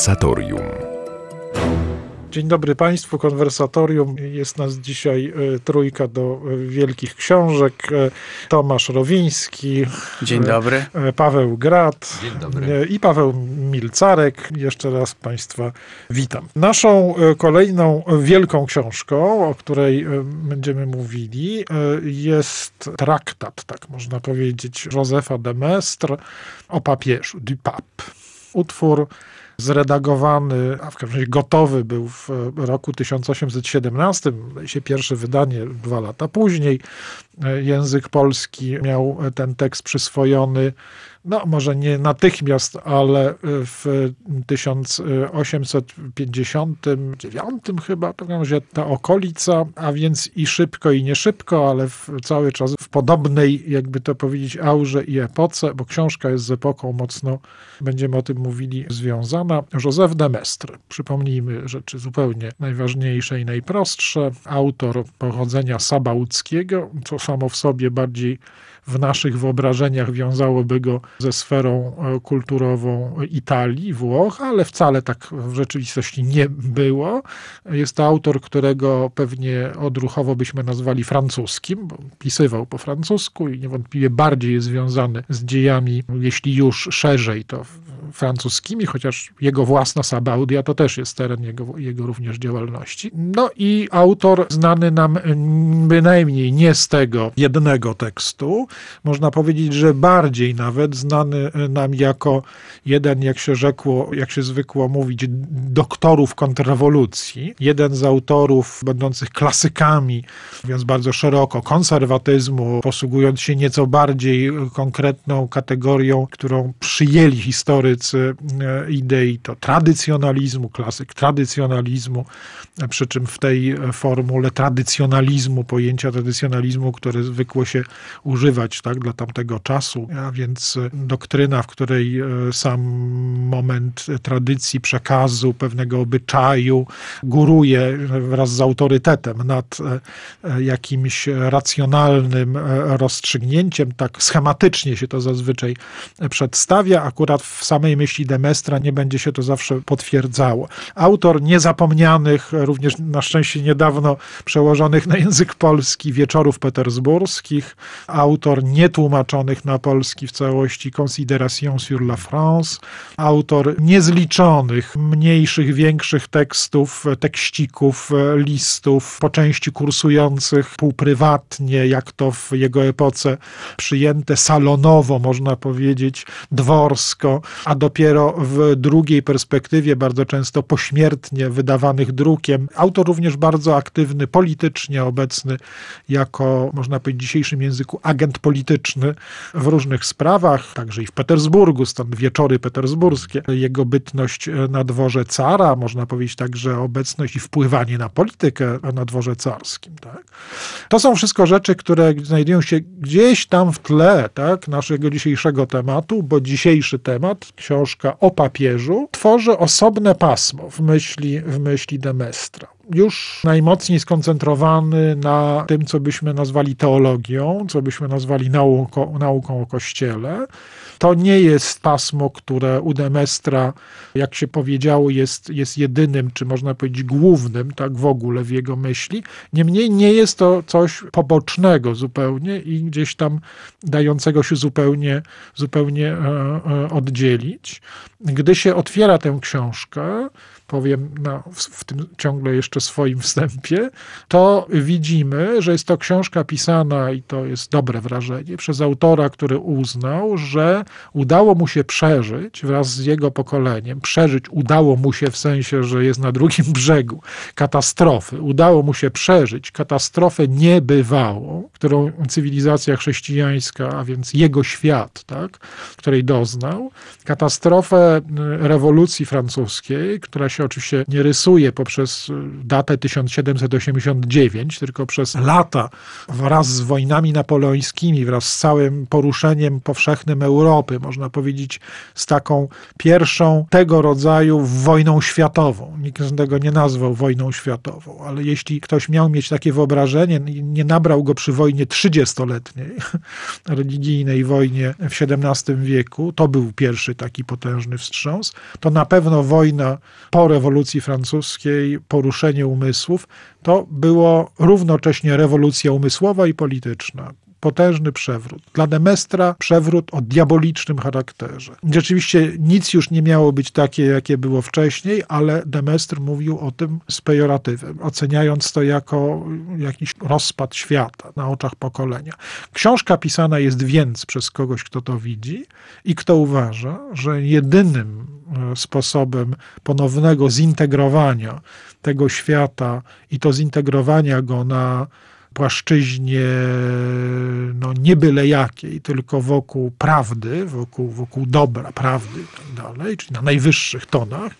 Konwersatorium. Dzień dobry Państwu, konwersatorium. Jest nas dzisiaj e, trójka do e, wielkich książek. E, Tomasz Rowiński. Dzień dobry. Paweł Grat. Dzień dobry. I Paweł Milcarek. Jeszcze raz Państwa witam. Naszą kolejną wielką książką, o której będziemy mówili, jest traktat, tak można powiedzieć, Józefa de Maistre o papieżu, du pape. Utwór zredagowany, a w każdym razie gotowy był w roku 1817, się pierwsze wydanie dwa lata później. Język polski miał ten tekst przyswojony no może nie natychmiast, ale w 1859 chyba, w razie ta okolica, a więc i szybko i nie szybko, ale w, cały czas w podobnej, jakby to powiedzieć, aurze i epoce, bo książka jest z epoką mocno, będziemy o tym mówili, związana. Józef de Maistre, przypomnijmy rzeczy zupełnie najważniejsze i najprostsze. Autor pochodzenia sabauckiego, co samo w sobie bardziej w naszych wyobrażeniach wiązałoby go ze sferą e, kulturową Italii, Włoch, ale wcale tak w rzeczywistości nie było. Jest to autor, którego pewnie odruchowo byśmy nazwali francuskim, bo pisywał po francusku i niewątpliwie bardziej jest związany z dziejami, jeśli już szerzej, to francuskimi, chociaż jego własna Sabaudia to też jest teren jego, jego również działalności. No i autor znany nam bynajmniej nie z tego jednego tekstu, można powiedzieć, że bardziej nawet znany nam jako jeden, jak się rzekło, jak się zwykło mówić, doktorów kontrrewolucji, jeden z autorów będących klasykami, mówiąc bardzo szeroko, konserwatyzmu, posługując się nieco bardziej konkretną kategorią, którą przyjęli historycy e, idei, to tradycjonalizmu, klasyk tradycjonalizmu, przy czym w tej formule tradycjonalizmu, pojęcia tradycjonalizmu, które zwykło się używać tak, dla tamtego czasu, a więc doktryna, w której e, sam moment tradycji, przekazu, pewnego obyczaju góruje wraz z autorytetem nad e, jakimś racjonalnym rozstrzygnięciem. Tak schematycznie się to zazwyczaj przedstawia. Akurat w samej myśli Demestra nie będzie się to zawsze potwierdzało. Autor niezapomnianych również na szczęście niedawno przełożonych na język polski wieczorów petersburskich, autor nietłumaczonych na polski w całości Consideration sur la France, autor niezliczonych, mniejszych, większych tekstów, tekścików, listów, po części kursujących półprywatnie, jak to w jego epoce przyjęte salonowo, można powiedzieć, dworsko, a dopiero w drugiej perspektywie, bardzo często pośmiertnie wydawanych drukiem, Autor również bardzo aktywny politycznie, obecny jako, można powiedzieć w dzisiejszym języku, agent polityczny w różnych sprawach, także i w Petersburgu, stąd wieczory petersburskie. Jego bytność na dworze cara, można powiedzieć także obecność i wpływanie na politykę na dworze carskim. Tak? To są wszystko rzeczy, które znajdują się gdzieś tam w tle tak, naszego dzisiejszego tematu, bo dzisiejszy temat, książka o papieżu, tworzy osobne pasmo w myśli, w myśli Demestra już najmocniej skoncentrowany na tym, co byśmy nazwali teologią, co byśmy nazwali nauką, nauką o Kościele. To nie jest pasmo, które u Demestra, jak się powiedziało, jest, jest jedynym, czy można powiedzieć głównym, tak w ogóle w jego myśli. Niemniej nie jest to coś pobocznego zupełnie i gdzieś tam dającego się zupełnie, zupełnie e, e, oddzielić. Gdy się otwiera tę książkę, powiem na, w, w, tym ciągle jeszcze swoim wstępie, to widzimy, że jest to książka pisana, i to jest dobre wrażenie, przez autora, który uznał, że udało mu się przeżyć wraz z jego pokoleniem, przeżyć udało mu się w sensie, że jest na drugim brzegu. Katastrofy, udało mu się przeżyć. Katastrofę niebywałą, którą cywilizacja chrześcijańska, a więc jego świat, tak, której doznał, katastrofę rewolucji francuskiej, która się się oczywiście nie rysuje poprzez datę 1789, tylko przez lata wraz z wojnami napoleońskimi, wraz z całym poruszeniem powszechnym Europy, można powiedzieć z taką pierwszą tego rodzaju wojną światową. Nikt tego nie nazwał wojną światową, ale jeśli ktoś miał mieć takie wyobrażenie, nie nabrał go przy wojnie 30-letniej, religijnej wojnie w XVII wieku, to był pierwszy taki potężny wstrząs, to na pewno wojna po rewolucji francuskiej, poruszenie umysłów, to było równocześnie rewolucja umysłowa i polityczna potężny przewrót. Dla Demestra przewrót o diabolicznym charakterze. Rzeczywiście nic już nie miało być takie, jakie było wcześniej, ale Demestr mówił o tym z pejoratywem, oceniając to jako jakiś rozpad świata na oczach pokolenia. Książka pisana jest więc przez kogoś, kto to widzi i kto uważa, że jedynym sposobem ponownego zintegrowania tego świata i to zintegrowania go na płaszczyźnie no, nie byle jakiej, tylko wokół prawdy, wokół, wokół dobra, prawdy i tak dalej, czyli na najwyższych tonach,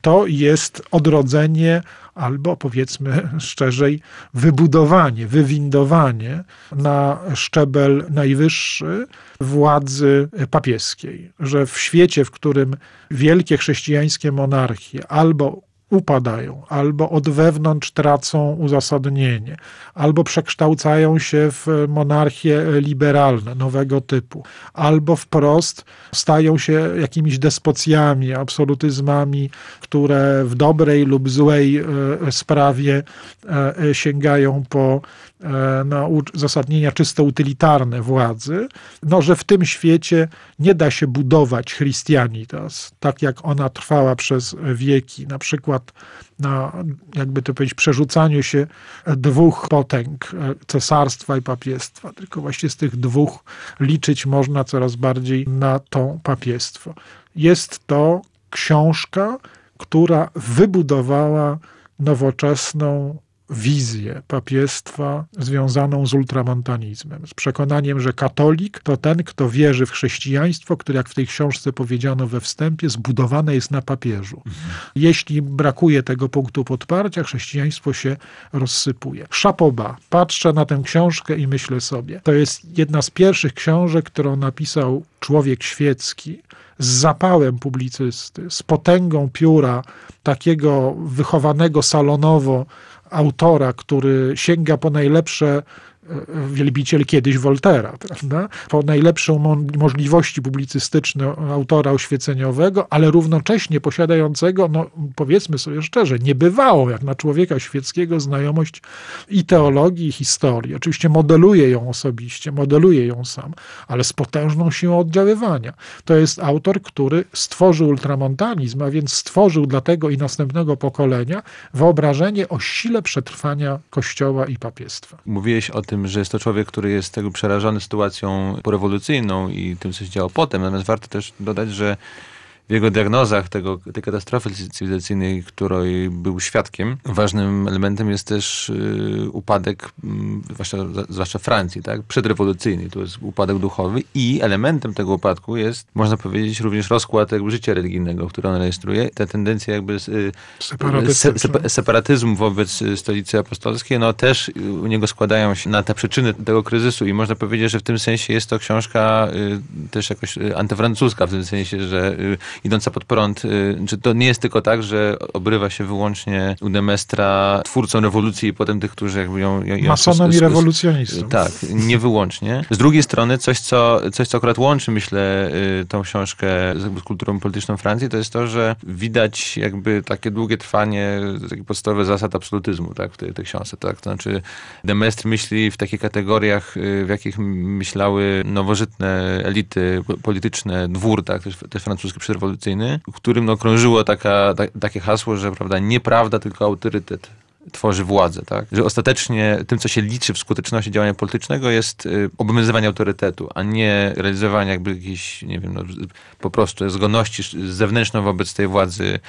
to jest odrodzenie albo powiedzmy szczerzej, wybudowanie, wywindowanie na szczebel najwyższy władzy papieskiej. Że w świecie, w którym wielkie chrześcijańskie monarchie albo upadają, albo od wewnątrz tracą uzasadnienie, albo przekształcają się w monarchie liberalne nowego typu, albo wprost stają się jakimiś despocjami, absolutyzmami, które w dobrej lub złej e, sprawie e, sięgają po E, na uzasadnienia czysto utylitarne władzy, no, że w tym świecie nie da się budować Christianitas, tak jak ona trwała przez wieki, na przykład na, jakby to powiedzieć, przerzucaniu się dwóch potęg, e, cesarstwa i papiestwa, tylko właśnie z tych dwóch liczyć można coraz bardziej na to papiestwo. Jest to książka, która wybudowała nowoczesną wizję papiestwa związaną z ultramontanizmem, z przekonaniem, że katolik to ten, kto wierzy w chrześcijaństwo, które, jak w tej książce powiedziano we wstępie, zbudowane jest na papieżu. Mhm. Jeśli brakuje tego punktu podparcia, chrześcijaństwo się rozsypuje. Szapoba. Patrzę na tę książkę i myślę sobie, to jest jedna z pierwszych książek, którą napisał człowiek świecki, z zapałem publicysty, z potęgą pióra takiego wychowanego salonowo autora, który sięga po najlepsze wielbiciel kiedyś Woltera, prawda? po najlepszą mo możliwości publicystyczne autora oświeceniowego, ale równocześnie posiadającego, no powiedzmy sobie szczerze, niebywałą jak na człowieka świeckiego znajomość i teologii, i historii. Oczywiście modeluje ją osobiście, modeluje ją sam, ale z potężną siłą oddziaływania. To jest autor, który stworzył ultramontanizm, a więc stworzył dla tego i następnego pokolenia wyobrażenie o sile przetrwania Kościoła i papiestwa. Mówiłeś o tym, tym, że jest to człowiek, który jest tego przerażony sytuacją porewolucyjną i tym, co się działo potem. Natomiast warto też dodać, że w jego diagnozach tego, tej katastrofy cywilizacyjnej, której był świadkiem, ważnym elementem jest też y, upadek, y, zwłaszcza, zwłaszcza Francji, tak? przedrewolucyjny. To jest upadek duchowy i elementem tego upadku jest, można powiedzieć, również rozkład jakby życia religijnego, który on rejestruje. Ta tendencja jakby y, se, se, separatyzmu wobec stolicy apostolskiej, no też u niego składają się na te przyczyny tego kryzysu i można powiedzieć, że w tym sensie jest to książka y, też jakoś y, antyfrancuska, w tym sensie, że y, idąca pod prąd, czy to nie jest tylko tak, że obrywa się wyłącznie u Demestra twórcą rewolucji i potem tych, którzy jakby ją... ją Masonom i rewolucjonistą. Tak, nie wyłącznie. Z drugiej strony coś, co, coś, co akurat łączy, myślę, y, tą książkę z kulturą polityczną Francji, to jest to, że widać jakby takie długie trwanie takich podstawowych zasad absolutyzmu tak, w tej, tej książce. Tak? To znaczy Demestr myśli w takich kategoriach, y, w jakich myślały nowożytne elity polityczne, dwór, tak, też, też francuski przed rewolucyjny, w którym no, krążyło taka, ta, takie hasło, że prawda, nieprawda, tylko autorytet tworzy władzę, tak? Że ostatecznie tym, co się liczy w skuteczności działania politycznego jest y, obowiązywanie autorytetu, a nie realizowanie jakby jakiejś, nie wiem, no, po prostu zgodności zewnętrzną wobec tej władzy,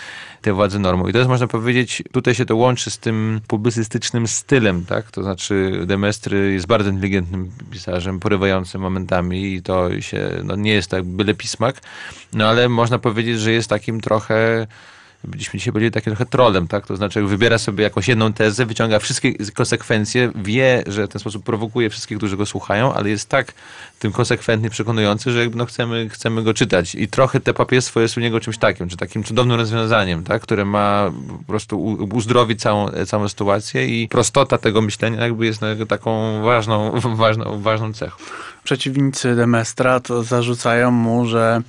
tej władzy normą. I to jest, można powiedzieć, tutaj się to łączy z tym publicystycznym stylem, tak? To znaczy Demestry jest bardzo inteligentnym pisarzem, porywającym momentami i to się, no nie jest tak byle pismak, no ale można powiedzieć, że jest takim trochę byliśmy dzisiaj powiedzieli, takie trochę trolem, tak? To znaczy wybiera sobie jakąś jedną tezę, wyciąga wszystkie konsekwencje, wie, że w ten sposób prowokuje wszystkich, którzy go słuchają, ale jest tak tym konsekwentnie przekonujący, że jakby no chcemy, chcemy go czytać. I trochę te papierstwo jest u niego czymś takim, czy takim cudownym rozwiązaniem, tak? które ma po prostu uzdrowić całą, całą sytuację i prostota tego myślenia jakby jest taką ważną, ważną, ważną cechą przeciwnicy Demestra to zarzucają mu, że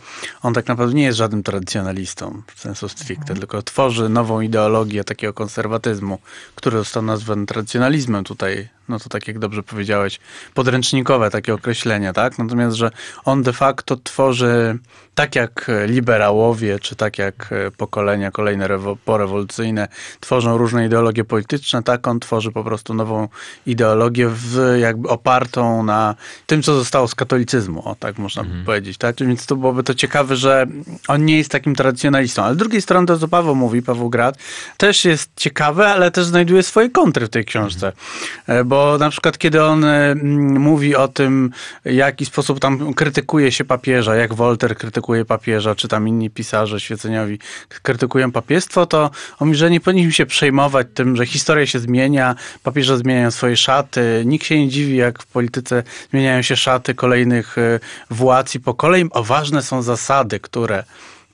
on tak naprawdę nie jest żadnym tradycjonalistą w sensu stricte, mhm. tylko tworzy nową ideologię takiego konserwatyzmu, który został nazwany tradycjonalizmem tutaj no to tak jak dobrze powiedziałeś, podręcznikowe takie określenia, tak? Natomiast, że on de facto tworzy tak jak liberałowie, czy tak jak pokolenia kolejne porewolucyjne tworzą różne ideologie polityczne, tak on tworzy po prostu nową ideologię w, jakby opartą na tym, co zostało z katolicyzmu, o tak można mhm. powiedzieć, tak? Więc to byłoby to ciekawe, że on nie jest takim tradycjonalistą. Ale z drugiej strony to, co Paweł mówi, Paweł Grad, też jest ciekawe, ale też znajduje swoje kontry w tej książce, mhm. bo bo na przykład kiedy on e, mówi o tym, w jaki sposób tam krytykuje się papieża, jak Wolter krytykuje papieża, czy tam inni pisarze świeceniowi krytykują papiestwo, to on mówi, że nie powinniśmy się przejmować tym, że historia się zmienia, papieże zmieniają swoje szaty, nikt się nie dziwi, jak w polityce zmieniają się szaty kolejnych e, władz i pokoleń, a ważne są zasady, które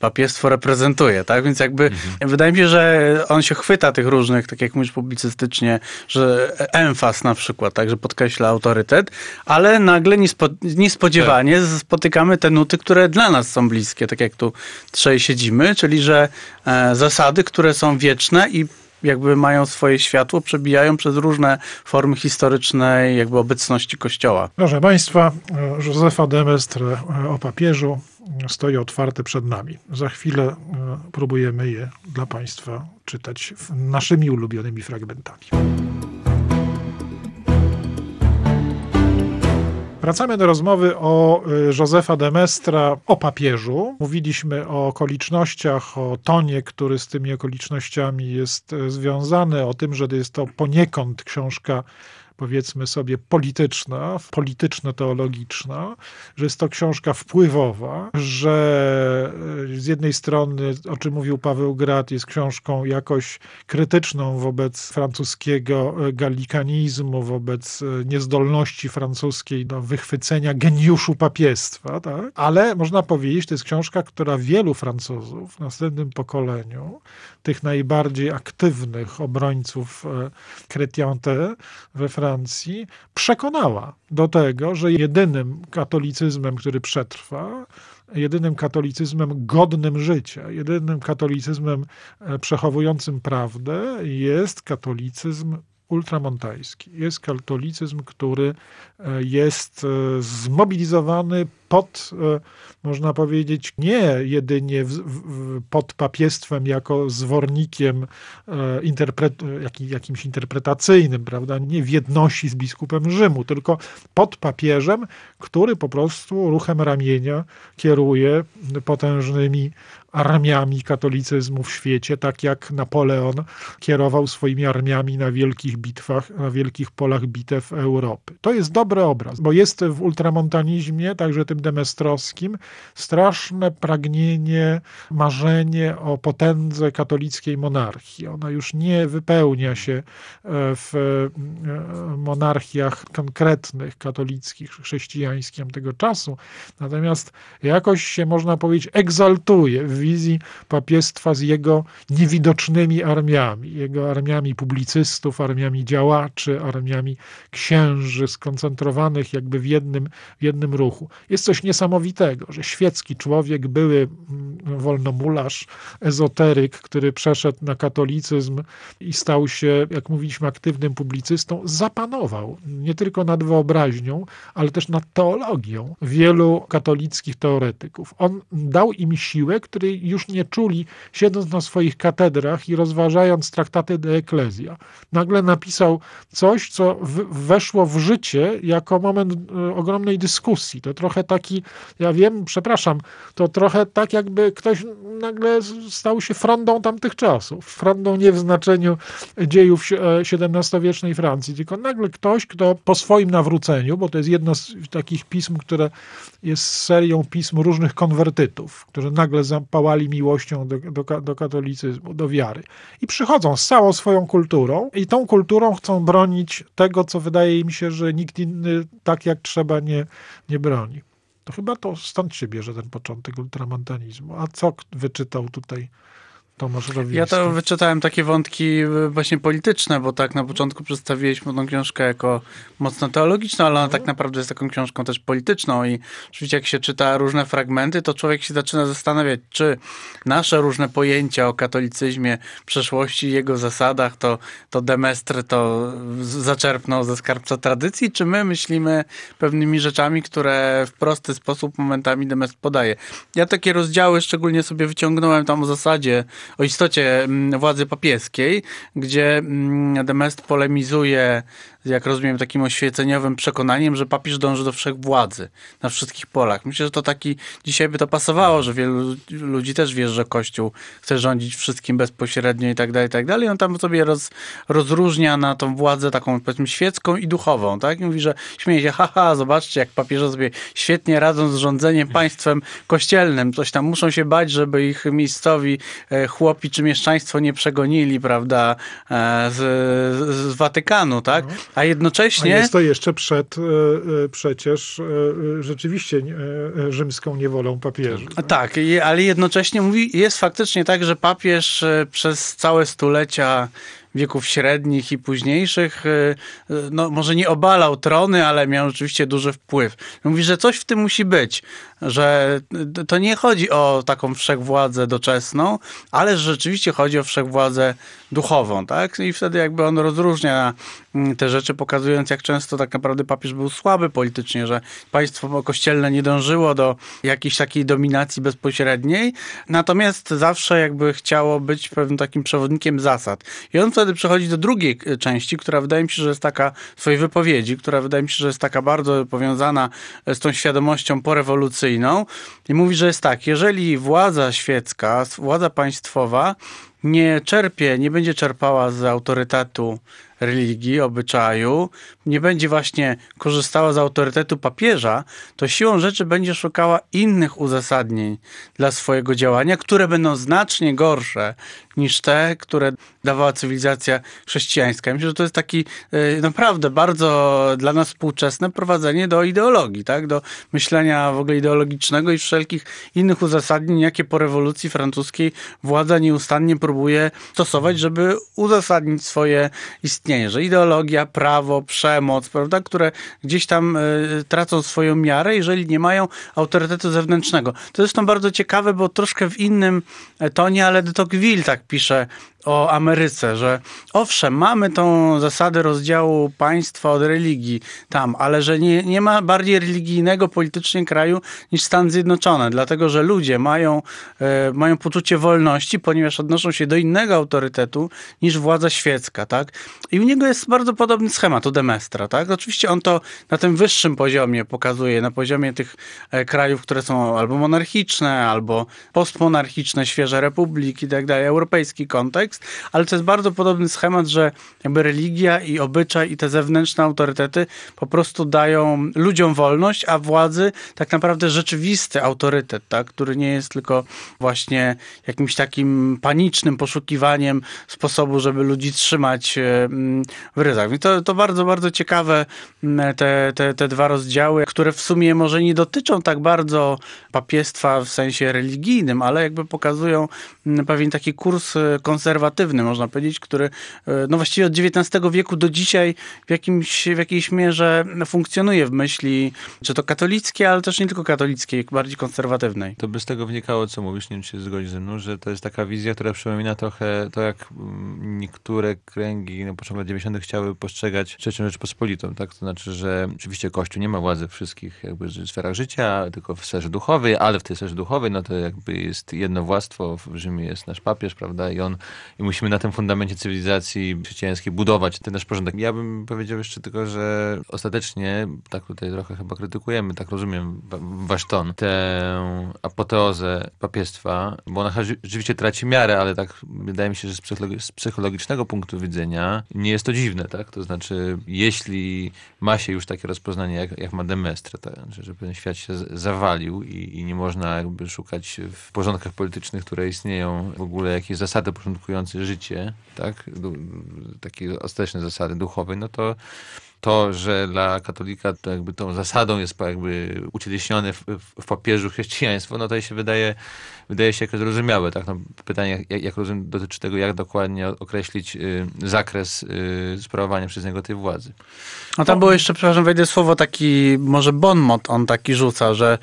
papiestwo reprezentuje, tak? Więc jakby mhm. wydaje mi się, że on się chwyta tych różnych, tak jak mówisz publicystycznie, że emfaz na przykład, tak, że podkreśla autorytet, ale nagle niespo, niespodziewanie tak. spotykamy te nuty, które dla nas są bliskie, tak jak tu trzej siedzimy, czyli że e, zasady, które są wieczne i jakby mają swoje światło, przebijają przez różne formy historycznej jakby obecności Kościoła. Proszę Państwa, Józefa Demestr o papieżu stoi otwarte przed nami. Za chwilę e, próbujemy je dla Państwa czytać naszymi ulubionymi fragmentami. Wracamy do rozmowy o y, Józefa de Mestra, o papieżu. Mówiliśmy o okolicznościach, o tonie, który z tymi okolicznościami jest y, związany, o tym, że jest to poniekąd książka powiedzmy sobie polityczna, polityczno-teologiczna, że jest to książka wpływowa, że e, z jednej strony, o czym mówił Paweł Grat, jest książką jakoś krytyczną wobec francuskiego e, galikanizmu, wobec e, niezdolności francuskiej do wychwycenia geniuszu papiestwa, tak? ale można powiedzieć, to jest książka, która wielu Francuzów w następnym pokoleniu, tych najbardziej aktywnych obrońców chrétienté we Francji, Francji przekonała do tego, że jedynym katolicyzmem, który przetrwa, jedynym katolicyzmem godnym życia, jedynym katolicyzmem e, przechowującym prawdę jest katolicyzm ultramontański. Jest katolicyzm, który e, jest e, zmobilizowany pod, e, można powiedzieć, nie jedynie w, w, pod papiestwem jako zwornikiem interpret, jakimś interpretacyjnym, prawda, nie w jedności z biskupem Rzymu, tylko pod papieżem, który po prostu ruchem ramienia kieruje potężnymi armiami katolicyzmu w świecie, tak jak Napoleon kierował swoimi armiami na wielkich bitwach, na wielkich polach bitew Europy. To jest dobry obraz, bo jest w ultramontanizmie, także tym demestrowskim, straszne pragnienie, marzenie o potędze katolickiej monarchii. Ona już nie wypełnia się e, w e, monarchiach konkretnych, katolickich, chrześcijańskich tego czasu, natomiast jakoś się, można powiedzieć, egzaltuje wizji papiestwa z jego niewidocznymi armiami, jego armiami publicystów, armiami działaczy, armiami księży skoncentrowanych jakby w jednym, w jednym ruchu. Jest coś niesamowitego, że świecki człowiek, były mm, wolnomularz, ezoteryk, który przeszedł na katolicyzm i stał się, jak mówiliśmy, aktywnym publicystą, zapanował nie tylko nad wyobraźnią, ale też nad teologią wielu katolickich teoretyków. On dał im siłę, której już nie czuli, siedząc na swoich katedrach i rozważając traktaty de Ecclesia. Nagle napisał coś, co weszło w życie jako moment e, ogromnej dyskusji. To trochę tak taki, ja wiem, przepraszam, to trochę tak jakby ktoś nagle stał się frondą tamtych czasów. Frondą nie w znaczeniu dziejów XVII-wiecznej Francji, tylko nagle ktoś, kto po swoim nawróceniu, bo to jest jedno z takich pism, które jest serią pism różnych konwertytów, którzy nagle zapałali miłością do, do, do katolicyzmu, do wiary. I przychodzą z całą swoją kulturą i tą kulturą chcą bronić tego, co wydaje im się, że nikt inny tak jak trzeba nie, nie broni. To chyba to stąd się bierze ten początek ultramontanizmu. A co wyczytał tutaj Tomasz Rowiński. Ja to wyczytałem takie wątki e, właśnie polityczne, bo tak na początku przedstawiliśmy tą książkę jako mocno teologiczną, ale ona tak naprawdę jest taką książką też polityczną i oczywiście jak się czyta różne fragmenty, to człowiek się zaczyna zastanawiać, czy nasze różne pojęcia o katolicyzmie, przeszłości, jego zasadach, to, to Demestr to zaczerpnął ze skarbca tradycji, czy my myślimy pewnymi rzeczami, które w prosty sposób momentami Demestr podaje. Ja takie rozdziały szczególnie sobie wyciągnąłem tam o zasadzie o istocie mm, władzy papieskiej, gdzie mm, Demest polemizuje jak rozumiem, takim oświeceniowym przekonaniem, że papież dąży do wszechwładzy na wszystkich polach. Myślę, że to taki, dzisiaj by to pasowało, że wielu ludzi też wie, że Kościół chce rządzić wszystkim bezpośrednio i tak dalej, i tak dalej. On tam sobie roz, rozróżnia na tą władzę taką, powiedzmy, świecką i duchową, tak? I mówi, że śmieje się, haha, zobaczcie, jak papieże sobie świetnie radzą z rządzeniem państwem kościelnym. Coś tam muszą się bać, żeby ich miejscowi e, chłopi czy mieszczaństwo nie przegonili, prawda, e, z, z Watykanu, tak? A jednocześnie... A jest to jeszcze przed e, e, przecież e, rzeczywiście rzymską niewolą papieży. Tak, tak ale jednocześnie mówi, jest faktycznie tak, że papież przez całe stulecia wieków średnich i późniejszych, no może nie obalał trony, ale miał rzeczywiście duży wpływ. Mówi, że coś w tym musi być, że to nie chodzi o taką wszechwładzę doczesną, ale że rzeczywiście chodzi o wszechwładzę duchową, tak? I wtedy jakby on rozróżnia mm, te rzeczy, pokazując jak często tak naprawdę papież był słaby politycznie, że państwo kościelne nie dążyło do jakiejś takiej dominacji bezpośredniej, natomiast zawsze jakby chciało być pewnym takim przewodnikiem zasad. I on wtedy przechodzi do drugiej e, części, która wydaje mi się, że jest taka swojej wypowiedzi, która wydaje mi się, że jest taka bardzo powiązana z tą świadomością porewolucyjną i mówi, że jest tak, jeżeli władza świecka, władza państwowa nie czerpie, nie będzie czerpała z autorytetu religii, obyczaju, nie będzie właśnie korzystała z autorytetu papieża, to siłą rzeczy będzie szukała innych uzasadnień dla swojego działania, które będą znacznie gorsze niż te, które dawała cywilizacja chrześcijańska. Myślę, że to jest taki e, naprawdę bardzo dla nas współczesne prowadzenie do ideologii, tak? do myślenia w ogóle ideologicznego i wszelkich innych uzasadnień, jakie po rewolucji francuskiej władza nieustannie próbuje stosować, żeby uzasadnić swoje istnienie, że ideologia, prawo, przemoc, prawda, które gdzieś tam y, tracą swoją miarę, jeżeli nie mają autorytetu zewnętrznego. To to bardzo ciekawe, bo troszkę w innym tonie, ale de Tocqueville tak pisze o Ameryce, że owszem, mamy tą zasadę rozdziału państwa od religii tam, ale że nie, nie ma bardziej religijnego politycznie kraju niż Stany Zjednoczone, dlatego że ludzie mają, e, mają poczucie wolności, ponieważ odnoszą się do innego autorytetu niż władza świecka, tak? I u niego jest bardzo podobny schemat u Demestra, tak? Oczywiście on to na tym wyższym poziomie pokazuje, na poziomie tych e, krajów, które są albo monarchiczne, albo postmonarchiczne, świeże republiki i tak dalej, europejski kontekst, ale to jest bardzo podobny schemat, że jakby religia i obyczaj i te zewnętrzne autorytety po prostu dają ludziom wolność, a władzy tak naprawdę rzeczywisty autorytet, tak, który nie jest tylko właśnie jakimś takim panicznym poszukiwaniem sposobu, żeby ludzi trzymać e, mm, w ryzach. I to, to bardzo, bardzo ciekawe mm, te, te, te dwa rozdziały, które w sumie może nie dotyczą tak bardzo papiestwa w sensie religijnym, ale jakby pokazują mm, pewien taki kurs e, konserwatywny można powiedzieć, który e, no właściwie od XIX wieku do dzisiaj w, jakimś, w jakiejś mierze funkcjonuje w myśli, czy to katolickiej, ale też nie tylko katolickiej, bardziej konserwatywnej. To by z tego wnikało, co mówisz, nie wiem, czy się zgodzi ze mną, że to jest taka wizja, która przypomina trochę to, jak mm, niektóre kręgi na początku lat 90. chciały postrzegać trzecią Rzeczpospolitą, tak? To znaczy, że oczywiście Kościół nie ma władzy w wszystkich jakby sferach życia, tylko w sferze duchowej, ale w tej sferze duchowej, no to jakby jest jedno władztwo, w Rzymie jest nasz papież, prawda? prawda? I on, i musimy na tym fundamencie cywilizacji chrześcijańskiej budować ten nasz porządek. Ja bym powiedział jeszcze tylko, że ostatecznie, tak tutaj trochę chyba krytykujemy, tak rozumiem wasz ton, tę apoteozę papiestwa, bo ona rzeczywiście traci miarę, ale tak wydaje mi się, że z psychologicznego punktu widzenia nie jest to dziwne, tak? To znaczy, jeśli ma się już takie rozpoznanie, jak, jak ma Demestre, tak? że, ten świat się zawalił i, i nie można jakby szukać w porządkach politycznych, które istnieją, w ogóle jakieś zasady porządkujące życie, tak? Takie ostateczne zasady duchowe, no to to, że dla katolika to jakby tą zasadą jest jakby ucieleśnione w, w, w papieżu chrześcijaństwo, no to się wydaje, wydaje się jakoś zrozumiałe. Tak? No, pytanie, jak, jak rozumiem, dotyczy tego, jak dokładnie określić y, zakres y, sprawowania przez niego tej władzy. No tam było jeszcze, przepraszam, wejdę słowo taki, może bon mot on taki rzuca, że,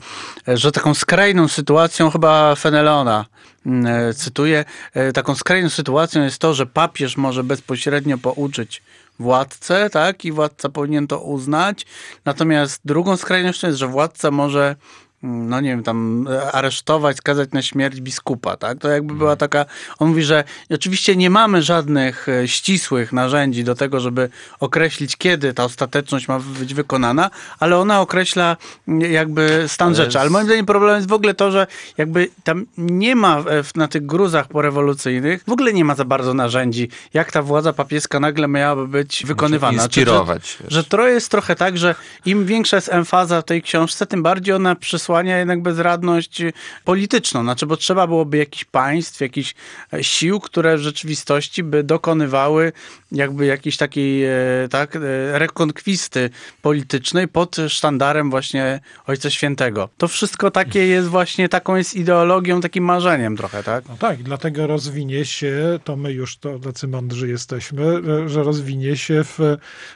że taką skrajną sytuacją chyba Fenelona mm, e, cytuję, e, taką skrajną sytuacją jest to, że papież może bezpośrednio pouczyć władcę, tak? I władca powinien to uznać. Natomiast drugą skrajnością jest, że władca może no nie wiem, tam e, aresztować, skazać na śmierć biskupa, tak? To jakby była mhm. taka, on mówi, że oczywiście nie mamy żadnych e, ścisłych narzędzi do tego, żeby określić, kiedy ta ostateczność ma być wykonana, ale ona określa jakby stan ale rzeczy. Ale moim zdaniem problem jest w ogóle to, że jakby tam nie ma na tych gruzach porewolucyjnych, w ogóle nie ma za bardzo narzędzi, jak ta władza papieska nagle miałaby być wykonywana. Inspirować. Że, że to jest trochę tak, że im większa jest emfaza w tej książce, tym bardziej ona przysługuje przesłania jednak bezradność polityczną. Znaczy, bo trzeba byłoby jakichś państw, jakichś e, sił, które w rzeczywistości by dokonywały jakby jakiejś takiej e, tak, e, rekonkwisty politycznej pod sztandarem właśnie Ojca Świętego. To wszystko takie jest właśnie, taką jest ideologią, takim marzeniem trochę, tak? No tak, dlatego rozwinie się, to my już to tacy mądrzy jesteśmy, że rozwinie się w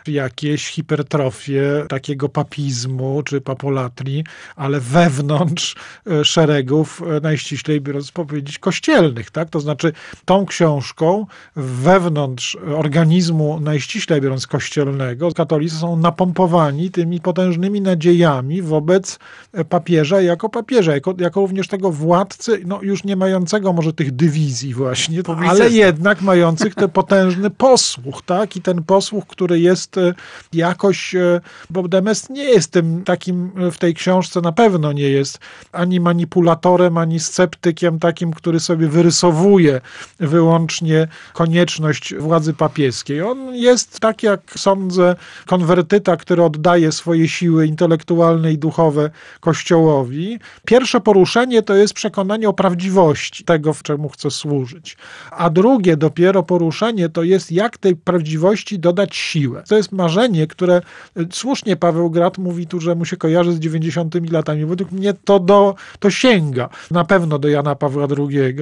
jakieś hipertrofie takiego papizmu czy papolatrii, ale we wewnątrz e, szeregów, e, najściślej biorąc powiedzieć, kościelnych. Tak? To znaczy tą książką wewnątrz organizmu, najściślej biorąc kościelnego, katolicy są napompowani tymi potężnymi nadziejami wobec e, papieża jako papieża, jako, jako również tego władcy, no już nie mającego może tych dywizji właśnie, ale jednak mających ten potężny posłuch, tak? I ten posłuch, który jest jakoś, bo Demest nie jest tym takim w tej książce na pewno nie jest ani manipulatorem, ani sceptykiem takim, który sobie wyrysowuje wyłącznie konieczność władzy papieskiej. On jest, tak jak sądzę, konwertyta, który oddaje swoje siły intelektualne i duchowe Kościołowi. Pierwsze poruszenie to jest przekonanie o prawdziwości tego, w czemu chce służyć. A drugie dopiero poruszenie to jest, jak tej prawdziwości dodać siłę. To jest marzenie, które słusznie Paweł Grat mówi tu, że mu się kojarzy z 90 latami. Według mnie to, do, to sięga na pewno do Jana Pawła II.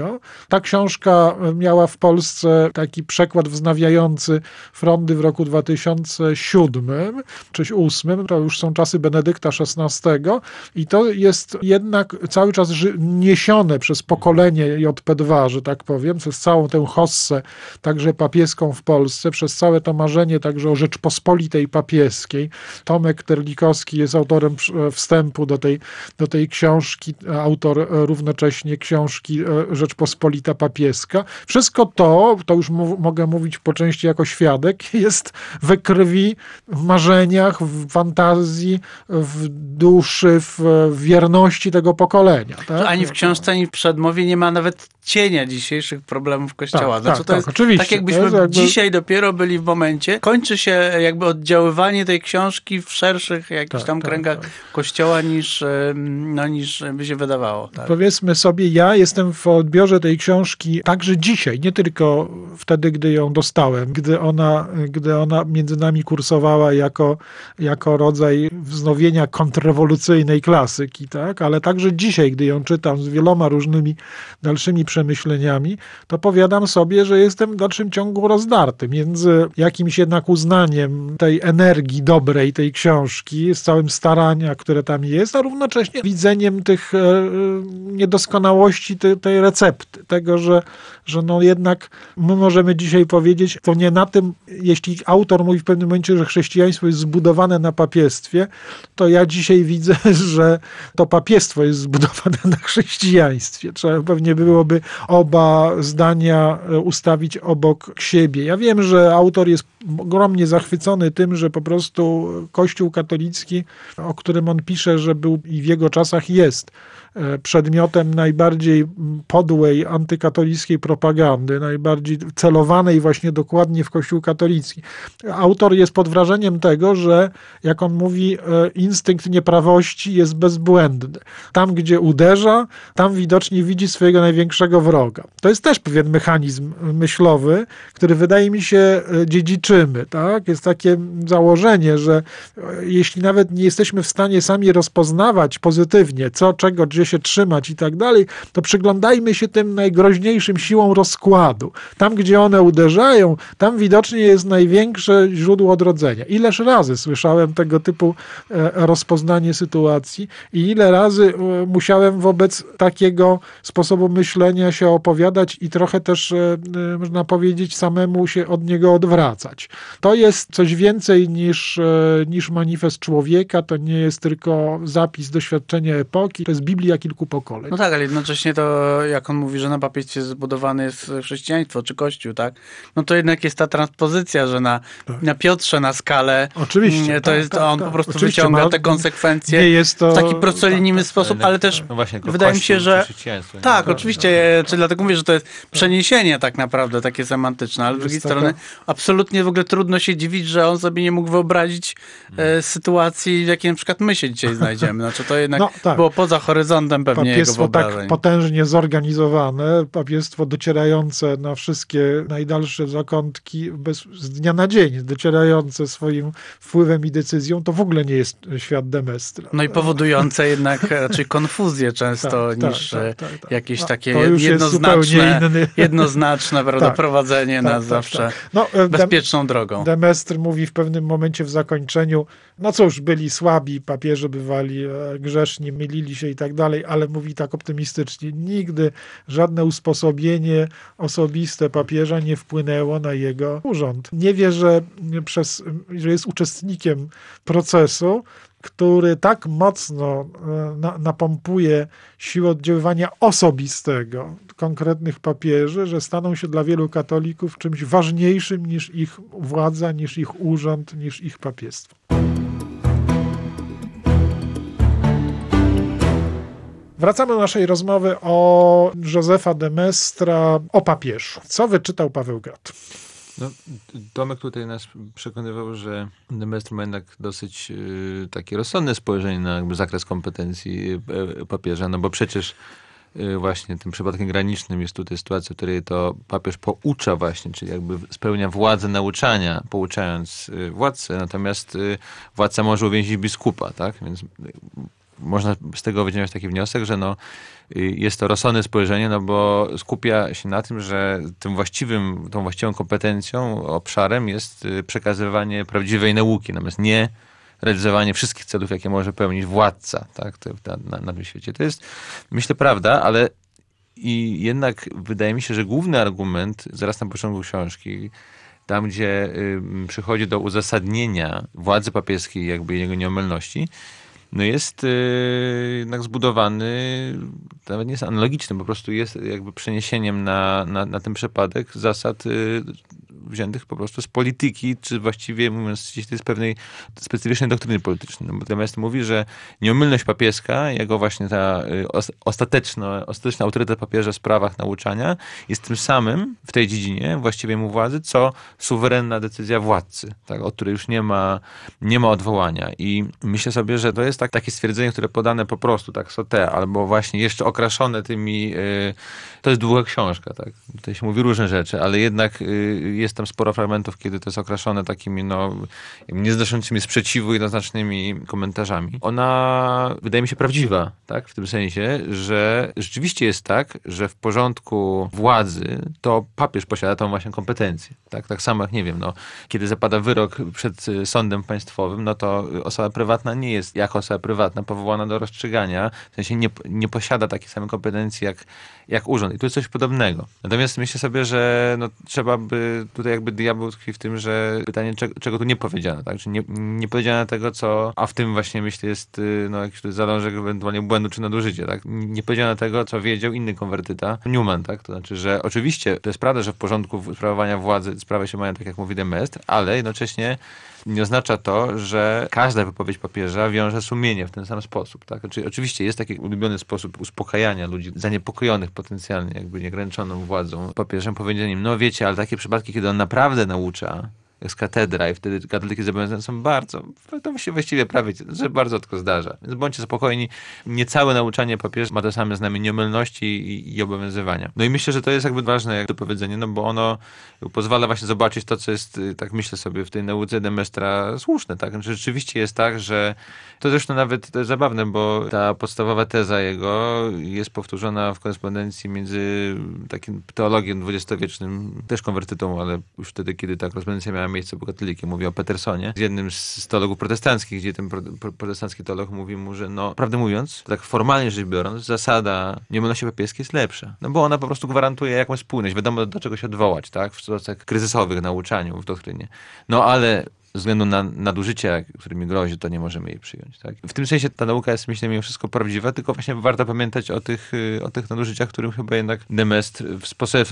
Ta książka miała w Polsce taki przekład wznawiający frondy w roku 2007 czy 2008, to już są czasy Benedykta XVI i to jest jednak cały czas niesione przez pokolenie JP2, że tak powiem, przez całą tę hossę, także papieską w Polsce, przez całe to marzenie także o Rzeczpospolitej papieskiej. Tomek Terlikowski jest autorem wstępu do tej, do tej książki, autor równocześnie książki e, Rzeczpospolita Papieska. Wszystko to, to już mogę mówić po części jako świadek, jest we krwi, w marzeniach, w fantazji, w duszy, w wierności tego pokolenia. Tak? Ani w książce, ani w przedmowie nie ma nawet cienia dzisiejszych problemów Kościoła. Tak, znaczy, tak, jest tak, oczywiście. tak jakbyśmy jakby... dzisiaj dopiero byli w momencie, kończy się jakby oddziaływanie tej książki w szerszych jakichś tak, tam tak, kręgach. Kościoła niż, no, niż by się wydawało. Tak. Powiedzmy sobie, ja jestem w odbiorze tej książki także dzisiaj, nie tylko wtedy, gdy ją dostałem, gdy ona, gdy ona między nami kursowała jako, jako rodzaj wznowienia kontrrewolucyjnej klasyki, tak? ale także dzisiaj, gdy ją czytam z wieloma różnymi dalszymi przemyśleniami, to powiadam sobie, że jestem w dalszym ciągu rozdarty między jakimś jednak uznaniem tej energii dobrej tej książki, z całym starania, które tam jest, a równocześnie jednocześnie widzeniem tych e, niedoskonałości tej, tej recepty, tego, że, że no jednak my możemy dzisiaj powiedzieć, to nie na tym, jeśli autor mówi w pewnym momencie, że chrześcijaństwo jest zbudowane na papiestwie, to ja dzisiaj widzę, że to papiestwo jest zbudowane na chrześcijaństwie. Trzeba pewnie byłoby oba zdania e, ustawić obok siebie. Ja wiem, że autor jest ogromnie zachwycony tym, że po prostu Kościół katolicki, o którym on pisze, że był i w jego czasach jest, przedmiotem najbardziej podłej antykatolickiej propagandy, najbardziej celowanej właśnie dokładnie w Kościół katolicki. Autor jest pod wrażeniem tego, że jak on mówi, e, instynkt nieprawości jest bezbłędny. Tam, gdzie uderza, tam widocznie widzi swojego największego wroga. To jest też pewien mechanizm myślowy, który wydaje mi się e, dziedziczymy. Tak? Jest takie założenie, że jeśli nawet nie jesteśmy w stanie sami rozpoznawać pozytywnie, co, czego, gdzie się trzymać i tak dalej, to przyglądajmy się tym najgroźniejszym siłom rozkładu. Tam, gdzie one uderzają, tam widocznie jest największe źródło odrodzenia. Ileż razy słyszałem tego typu e, rozpoznanie sytuacji i ile razy e, musiałem wobec takiego sposobu myślenia się opowiadać i trochę też, e, można powiedzieć, samemu się od niego odwracać. To jest coś więcej niż, niż manifest człowieka, to nie jest tylko zapis doświadczenia epoki, to jest Biblia Biblia kilku pokoleń. No tak, ale jednocześnie to, jak on mówi, że na papiecie zbudowane jest chrześcijaństwo czy Kościół, tak? No to jednak jest ta transpozycja, że na, tak. na Piotrze na skalę Oczywiście, to tak, jest, tak, on tak, po prostu wyciąga te konsekwencje nie jest to, w taki prostolinijny tak, sposób, ale też no właśnie, wydaje mi się, że tak, oczywiście, czy dlatego mówię, że to jest przeniesienie tak naprawdę takie semantyczne, ale z drugiej strony absolutnie w ogóle trudno się dziwić, że on sobie nie mógł wyobrazić e, sytuacji, w jakiej na przykład my się dzisiaj znajdziemy. Znaczy to jednak no, tak. było poza horyzontem sądem pewnie Papiestwo tak potężnie zorganizowane, papiestwo docierające na wszystkie najdalsze zakątki bez, z dnia na dzień, docierające swoim wpływem i decyzją, to w ogóle nie jest świat Demestra. No i powodujące jednak raczej konfuzję często tak, niż tak, tak, tak, jakieś takie jednoznaczne, jednoznaczne prawda, prowadzenie nas zawsze no, e, bezpieczną drogą. Demestr mówi w pewnym momencie w zakończeniu, no cóż, byli słabi, papieże bywali e, grzeszni, mylili się i tak dalej, dalej, ale mówi tak optymistycznie, nigdy żadne usposobienie osobiste papieża nie wpłynęło na jego urząd. Nie wie, że, przez, że jest uczestnikiem procesu, który tak mocno e, na, napompuje siłę oddziaływania osobistego konkretnych papieży, że staną się dla wielu katolików czymś ważniejszym niż ich władza, niż ich urząd, niż ich papiestwo. Wracamy do naszej rozmowy o Józefa de Mestra, o papieżu. Co wyczytał Paweł Grot? No, Tomek tutaj nas przekonywał, że Demestr ma jednak dosyć y, takie rozsądne spojrzenie na zakres kompetencji y, papieża, no bo przecież y, właśnie tym przypadkiem granicznym jest tutaj sytuacja, w której to papież poucza właśnie, czyli jakby spełnia władzę nauczania, pouczając y, władcę, natomiast y, władca może uwięzić biskupa, tak? Więc można z tego wyciągnąć taki wniosek, że no, y, jest to rozsądne spojrzenie, no bo skupia się na tym, że tym właściwym, tą właściwą kompetencją, obszarem jest y, przekazywanie prawdziwej nauki, natomiast nie realizowanie wszystkich celów, jakie może pełnić władca tak, na, na, na tym świecie. To jest, myślę, prawda, ale i jednak wydaje mi się, że główny argument, zaraz na początku książki, tam gdzie y, przychodzi do uzasadnienia władzy papieskiej, jakby jego nieomylności, no jest y, jednak zbudowany, nawet nie jest analogiczny, po prostu jest jakby przeniesieniem na, na, na ten przypadek zasad y, wziętych po prostu z polityki, czy właściwie mówiąc z pewnej specyficznej doktryny politycznej. No, natomiast mówi, że nieomylność papieska, jego właśnie ta y, ostateczna, ostateczny autorytet papieża w sprawach nauczania jest tym samym w tej dziedzinie właściwie mu władzy, co suwerenna decyzja władcy, tak, od której już nie ma, nie ma odwołania. I myślę sobie, że to jest tak, takie stwierdzenie, które podane po prostu tak sote, albo właśnie jeszcze okraszone tymi, y, to jest długa książka, tak, tutaj się mówi różne rzeczy, ale jednak y, jest to tam sporo fragmentów, kiedy to jest okraszone takimi no, nieznoszącymi sprzeciwu jednoznacznymi komentarzami. Ona wydaje mi się prawdziwa, tak? W tym sensie, że rzeczywiście jest tak, że w porządku władzy to papież posiada tą właśnie kompetencję. Tak, tak samo jak, nie wiem, no, kiedy zapada wyrok przed sądem państwowym, no to osoba prywatna nie jest jako osoba prywatna powołana do rozstrzygania, w sensie nie, nie posiada takiej samej kompetencji jak, jak urząd. I tu jest coś podobnego. Natomiast myślę sobie, że no, trzeba by, tutaj jakby diabeł tkwi w tym, że pytanie, czego, czego tu nie powiedziano, tak? Czy nie, nie powiedziano tego, co, a w tym właśnie myślę jest y, no, jakiś zalążek ewentualnie błędu czy nadużycia, tak? Nie powiedziano tego, co wiedział inny konwertyta, Newman, tak? To znaczy, że oczywiście to jest prawda, że w porządku sprawowania władzy sprawy się mają tak, jak mówi Demestr, ale jednocześnie nie oznacza to, że każda wypowiedź papieża wiąże sumienie w ten sam sposób. Tak? Znaczy, oczywiście jest taki ulubiony sposób uspokajania ludzi zaniepokojonych potencjalnie jakby nieograniczoną władzą papieżem, powiedzieniem, no wiecie, ale takie przypadki, kiedy on naprawdę naucza, z katedra i wtedy katoliki zobowiązane są bardzo, to się właściwie prawie, że bardzo tylko zdarza. Więc bądźcie spokojni, nie całe nauczanie papieża ma to same znamię nieomylności i, i, obowiązywania. No i myślę, że to jest jakby ważne jak to powiedzenie, no bo ono pozwala właśnie zobaczyć to, co jest, tak myślę sobie, w tej nauce Demestra słuszne, tak? Znaczy, rzeczywiście jest tak, że to zresztą nawet to zabawne, bo ta podstawowa teza jego jest powtórzona w korespondencji między takim teologiem dwudziestowiecznym, też konwertytą, ale już wtedy, kiedy ta korespondencja miała miejsce po katolikiem, mówi o Petersonie, z jednym z teologów protestanckich, gdzie ten protestancki teolog mówi mu, że no, prawdę mówiąc, tak formalnie rzecz biorąc, zasada nieomylności papieskiej jest lepsza. No bo ona po prostu gwarantuje jakąś spójność. Wiadomo, do czego się odwołać, tak? W sytuacjach kryzysowych nauczaniu w doktrynie. No ale względu na nadużycia, którymi grozi, to nie możemy jej przyjąć. Tak? W tym sensie ta nauka jest, myślę, mimo wszystko prawdziwa, tylko właśnie warto pamiętać o tych, y, o tych nadużyciach, którym chyba jednak Demestr w sposobie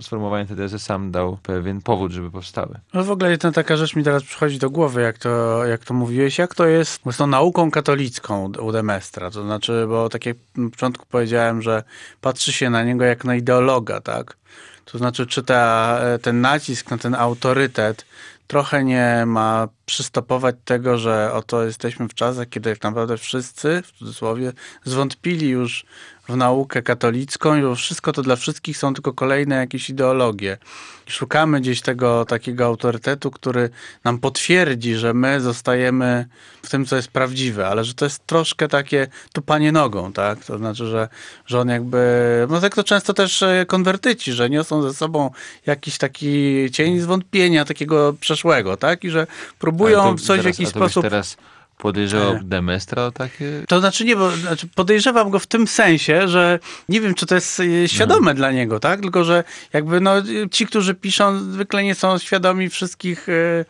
sformułowania tej tezy sam dał pewien powód, żeby powstały. No w ogóle jedna taka rzecz mi teraz przychodzi do głowy, jak to, jak to mówiłeś, jak to jest z tą nauką katolicką u Demestra, to znaczy, bo tak jak na początku powiedziałem, że patrzy się na niego jak na ideologa, tak? To znaczy, czy ta, ten nacisk na ten autorytet trochę nie ma przystopować tego, że oto jesteśmy w czasach, kiedy tak naprawdę wszyscy, w cudzysłowie, zwątpili już w naukę katolicką i wszystko to dla wszystkich są tylko kolejne jakieś ideologie. Szukamy gdzieś tego takiego autorytetu, który nam potwierdzi, że my zostajemy w tym, co jest prawdziwe, ale że to jest troszkę takie tupanie nogą, tak? To znaczy, że, że on jakby, no tak to często też e, konwertyci, że niosą ze sobą jakiś taki cień zwątpienia takiego przeszłego, tak? I że próbują coś teraz, w jakiś sposób... Teraz Podejrzewał Demestra o takie? To znaczy nie, bo znaczy podejrzewam go w tym sensie, że nie wiem, czy to jest e, świadome no. dla niego, tak? Tylko, że jakby no, ci, którzy piszą, zwykle nie są świadomi wszystkich e,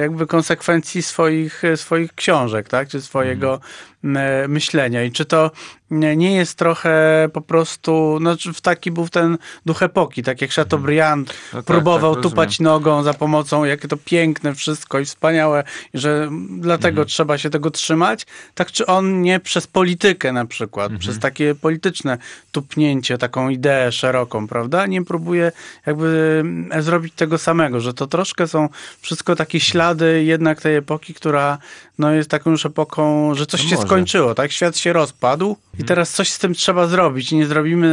jakby konsekwencji swoich, swoich książek, tak? Czy swojego mhm. myślenia. I czy to nie jest trochę po prostu, no w taki był ten duch epoki, tak jak Chateaubriand mhm. no tak, próbował tak, tupać nogą za pomocą, jakie to piękne wszystko i wspaniałe, i że dlatego mhm. trzeba się tego trzymać, tak czy on nie przez politykę na przykład, mhm. przez takie polityczne tupnięcie, taką ideę szeroką, prawda, nie próbuje jakby zrobić tego samego, że to troszkę są wszystko takie ślady jednak tej epoki, która no, jest taką już epoką, że coś no się może. skończyło, tak? Świat się rozpadł i mhm. teraz coś z tym trzeba zrobić. Nie zrobimy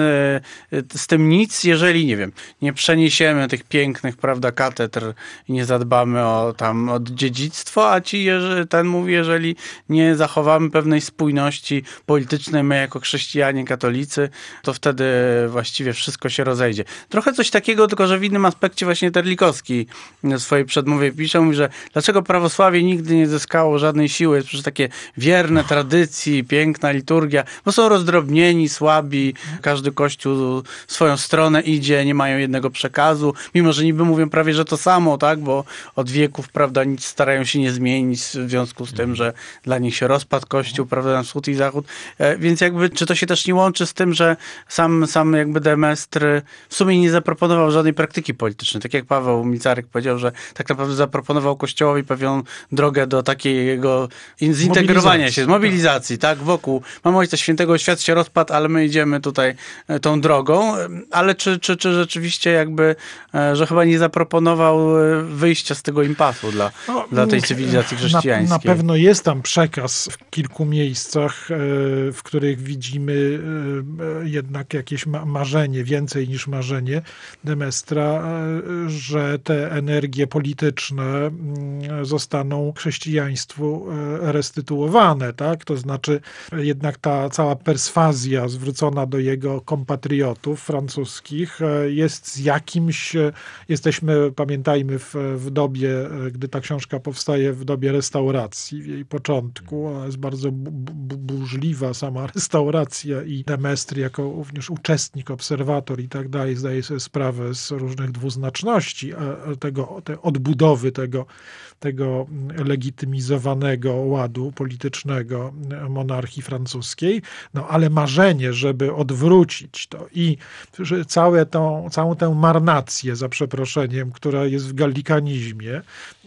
e, z tym nic, jeżeli, nie wiem, nie przeniesiemy tych pięknych, prawda, katedr i nie zadbamy o tam od dziedzictwo, a ci, ten mówi, jeżeli nie zachowamy pewnej spójności politycznej, my jako chrześcijanie, katolicy, to wtedy właściwie wszystko się rozejdzie. Trochę coś takiego, tylko że w innym aspekcie właśnie Terlikowski w swojej przedmowie pisze, mówi, że dlaczego prawosławie nigdy nie zyskało żadnej siły, jest przecież takie wierne tradycji, piękna liturgia, bo są rozdrobnieni, słabi, każdy kościół swoją stronę idzie, nie mają jednego przekazu, mimo że niby mówią prawie, że to samo, tak, bo od wieków, prawda, nic starają się nie zmienić w związku z tym, że dla nich się rozpadł kościół, prawda, na wschód i zachód, e, więc jakby, czy to się też nie łączy z tym, że sam, sam jakby Demestr w sumie nie zaproponował żadnej praktyki politycznej, tak jak Paweł Micarek powiedział, że tak naprawdę zaproponował kościołowi pewną drogę do takiego zintegrowania się, mobilizacji, tak, wokół. Mamy Ojca Świętego, świat się rozpadł, ale my idziemy tutaj e, tą drogą. Ale czy, czy, czy rzeczywiście jakby, e, że chyba nie zaproponował e, wyjścia z tego impasu dla, no, dla tej cywilizacji chrześcijańskiej? Na, na pewno jest tam przekaz w kilku miejscach, w których widzimy jednak jakieś marzenie, więcej niż marzenie Demestra, że te energie polityczne mm, zostaną chrześcijaństwu restytuowane, tak? To znaczy jednak ta cała perswazja zwrócona do jego kompatriotów francuskich e, jest z jakimś, e, jesteśmy, pamiętajmy, w, w dobie, e, gdy ta książka powstaje, w dobie restauracji, w jej początku, jest bardzo burzliwa sama restauracja i Demestry jako również uczestnik, obserwator i tak dalej, zdaje sobie sprawę z różnych dwuznaczności tego, tej odbudowy tego tego legitymizowanego ładu politycznego monarchii francuskiej, no ale marzenie, żeby odwrócić to i całe tą, całą tę marnację, za przeproszeniem, która jest w gallikanizmie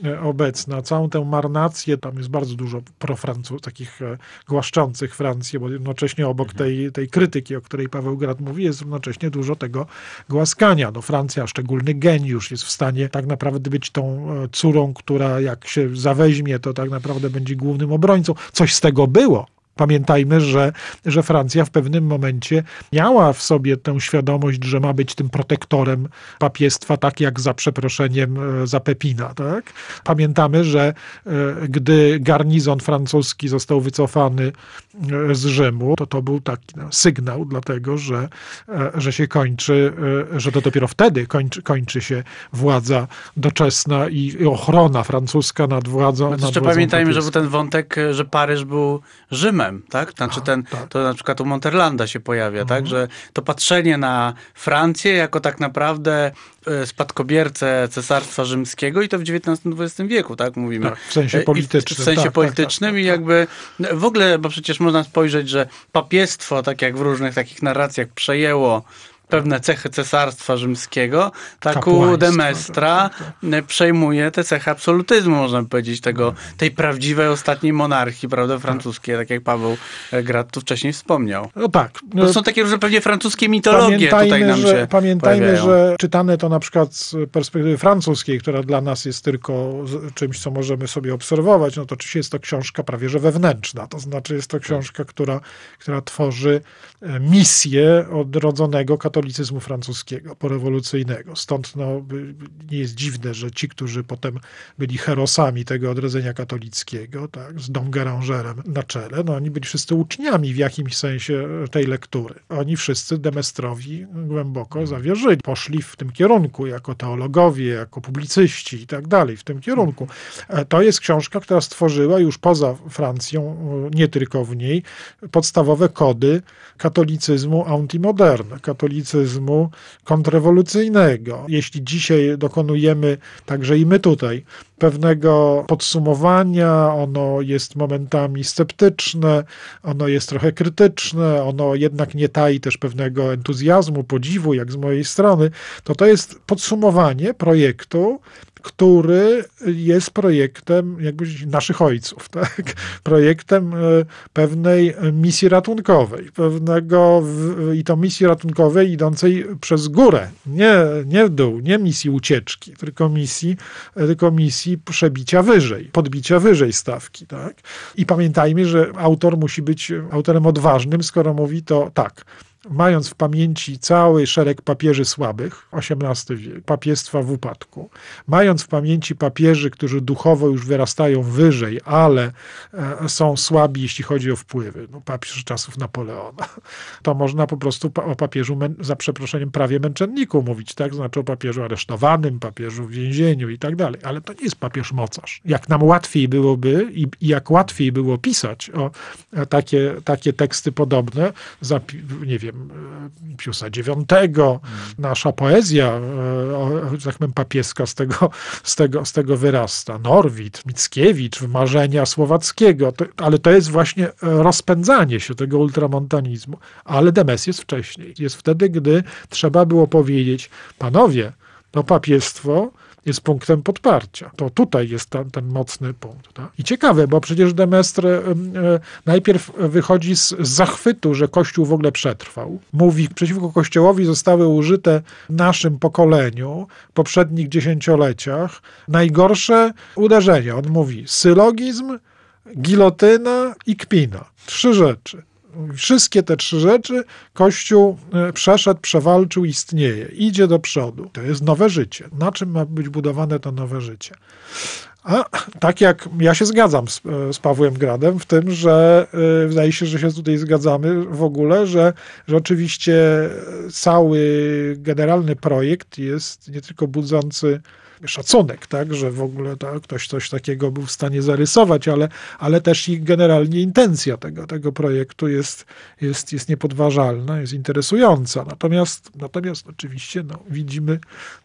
e, obecna, całą tę marnację, tam jest bardzo dużo profrancuz, takich e, głaszczących Francję, bo jednocześnie obok mhm. tej, tej krytyki, o której Paweł Grad mówi, jest jednocześnie dużo tego głaskania. No Francja, szczególny geniusz, jest w stanie tak naprawdę być tą e, córą, która jak się zaweźmie, to tak naprawdę będzie głównym obrońcą. Coś z tego było. Pamiętajmy, że, że Francja w pewnym momencie miała w sobie tę świadomość, że ma być tym protektorem papiestwa, tak jak za przeproszeniem e, za Pepina. Tak? Pamiętamy, że e, gdy garnizon francuski został wycofany e, z Rzymu, to to był taki no, sygnał dlatego, że, że się kończy, że to dopiero wtedy kończy, kończy się władza doczesna i ochrona francuska nad władzą. Jeszcze pamiętajmy, że był ten wątek, że Paryż był Rzymem tak? Znaczy ten, tak. to na przykład u Monterlanda się pojawia, tak? mhm. tak? Że to patrzenie na Francję jako tak naprawdę e, spadkobiercę Cesarstwa Rzymskiego i to w XIX-XX wieku, tak? Mówimy. Tak, w sensie politycznym. W, w sensie tak, tak politycznym tak, i jakby w ogóle, bo przecież można spojrzeć, że papiestwo, tak jak w różnych takich narracjach przejęło pewne cechy cesarstwa rzymskiego, tak u Demestra tak, tak, tak. przejmuje te cechy absolutyzmu, można powiedzieć, tego, tej prawdziwej ostatniej monarchii, prawda, francuskiej, tak jak Paweł Grad tu wcześniej wspomniał. No tak. To są takie różne pewnie francuskie mitologie tutaj nam że, się Pamiętajmy, pojawiają. że czytane to na przykład z perspektywy francuskiej, która dla nas jest tylko czymś, co możemy sobie obserwować, no to oczywiście jest to książka prawie że wewnętrzna, to znaczy jest to książka, która, która tworzy misję odrodzonego katolicyzmu francuskiego, porewolucyjnego. Stąd no, nie jest dziwne, że ci, którzy potem byli herosami tego odrodzenia katolickiego, tak, z Dom Garangerem na czele, no oni byli wszyscy uczniami w jakimś sensie tej lektury. Oni wszyscy Demestrowi głęboko zawierzyli. Poszli w tym kierunku jako teologowie, jako publicyści i tak dalej, w tym kierunku. E, to jest książka, która stworzyła już poza Francją, nie tylko w niej, podstawowe kody katolicyzmu antimoderne, katolicyzmu kontrrewolucyjnego. Jeśli dzisiaj dokonujemy, także i my tutaj, pewnego podsumowania, ono jest momentami sceptyczne, ono jest trochę krytyczne, ono jednak nie tai też pewnego entuzjazmu, podziwu, jak z mojej strony, to to jest podsumowanie projektu, który jest projektem jakby naszych ojców, tak? projektem e, pewnej misji ratunkowej, pewnego i to misji ratunkowej idącej przez górę, nie, nie w dół, nie misji ucieczki, tylko misji, tylko misji przebicia wyżej, podbicia wyżej stawki. Tak? I pamiętajmy, że autor musi być autorem odważnym, skoro mówi to tak, mając w pamięci cały szereg papieży słabych, XVIII wiek, papiestwa w upadku, mając w pamięci papieży, którzy duchowo już wyrastają wyżej, ale e, są słabi, jeśli chodzi o wpływy, no, papież czasów Napoleona, to można po prostu o papieżu, za przeproszeniem, prawie męczenniku mówić, tak? Znaczy o papieżu aresztowanym, papieżu w więzieniu i tak dalej, ale to nie jest papież mocarz. Jak nam łatwiej byłoby i, jak łatwiej było pisać o e, takie, takie teksty podobne, za, nie wiem, wiem, Piusa IX, nasza poezja, e, tak powiem, papieska z tego, z tego, z tego wyrasta. Norwid, Mickiewicz, Marzenia Słowackiego, to, ale to jest właśnie rozpędzanie się tego ultramontanizmu. Ale Demes jest wcześniej. Jest wtedy, gdy trzeba było powiedzieć, panowie, to papiestwo jest punktem podparcia. To tutaj jest ten, ten mocny punkt. Tak? I ciekawe, bo przecież Demestr e, najpierw wychodzi z, z zachwytu, że Kościół w ogóle przetrwał. Mówi, przeciwko Kościołowi zostały użyte w naszym pokoleniu, poprzednich dziesięcioleciach, najgorsze uderzenia. On mówi sylogizm, gilotyna i kpina. Trzy rzeczy. Wszystkie te trzy rzeczy Kościół e, przeszedł, przewalczył, istnieje. Idzie do przodu. To jest nowe życie. Na czym ma być budowane to nowe życie? A tak jak ja się zgadzam z, e, z Pawłem Gradem w tym, że y, wydaje się, że się tutaj zgadzamy w ogóle, że, że oczywiście cały generalny projekt jest nie tylko budzący szacunek, tak, że w ogóle tak, ktoś coś takiego był w stanie zarysować, ale, ale też i generalnie intencja tego, tego projektu jest, jest, jest niepodważalna, jest interesująca. Natomiast, natomiast oczywiście no, widzimy,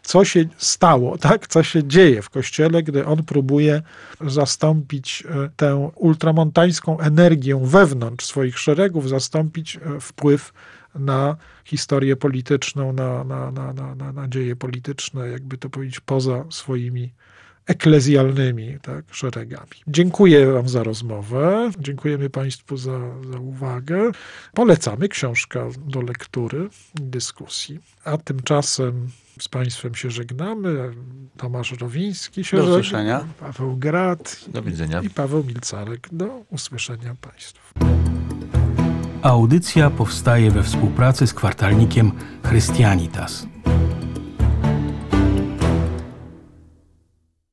co się stało, tak, co się dzieje w Kościele, gdy on próbuje zastąpić e, tę ultramontańską energię wewnątrz swoich szeregów, zastąpić e, wpływ na historię polityczną, na, na, na, na, na nadzieje polityczne, jakby to powiedzieć, poza swoimi eklezjalnymi tak, szeregami. Dziękuję Wam za rozmowę, dziękujemy Państwu za, za uwagę. Polecamy książkę do lektury i dyskusji. A tymczasem z Państwem się żegnamy. Tomasz Rowiński się Do żegna. usłyszenia. Paweł Grad Do widzenia. i Paweł Milcarek. Do usłyszenia Państwu. Audycja powstaje we współpracy z kwartalnikiem Chrystianitas.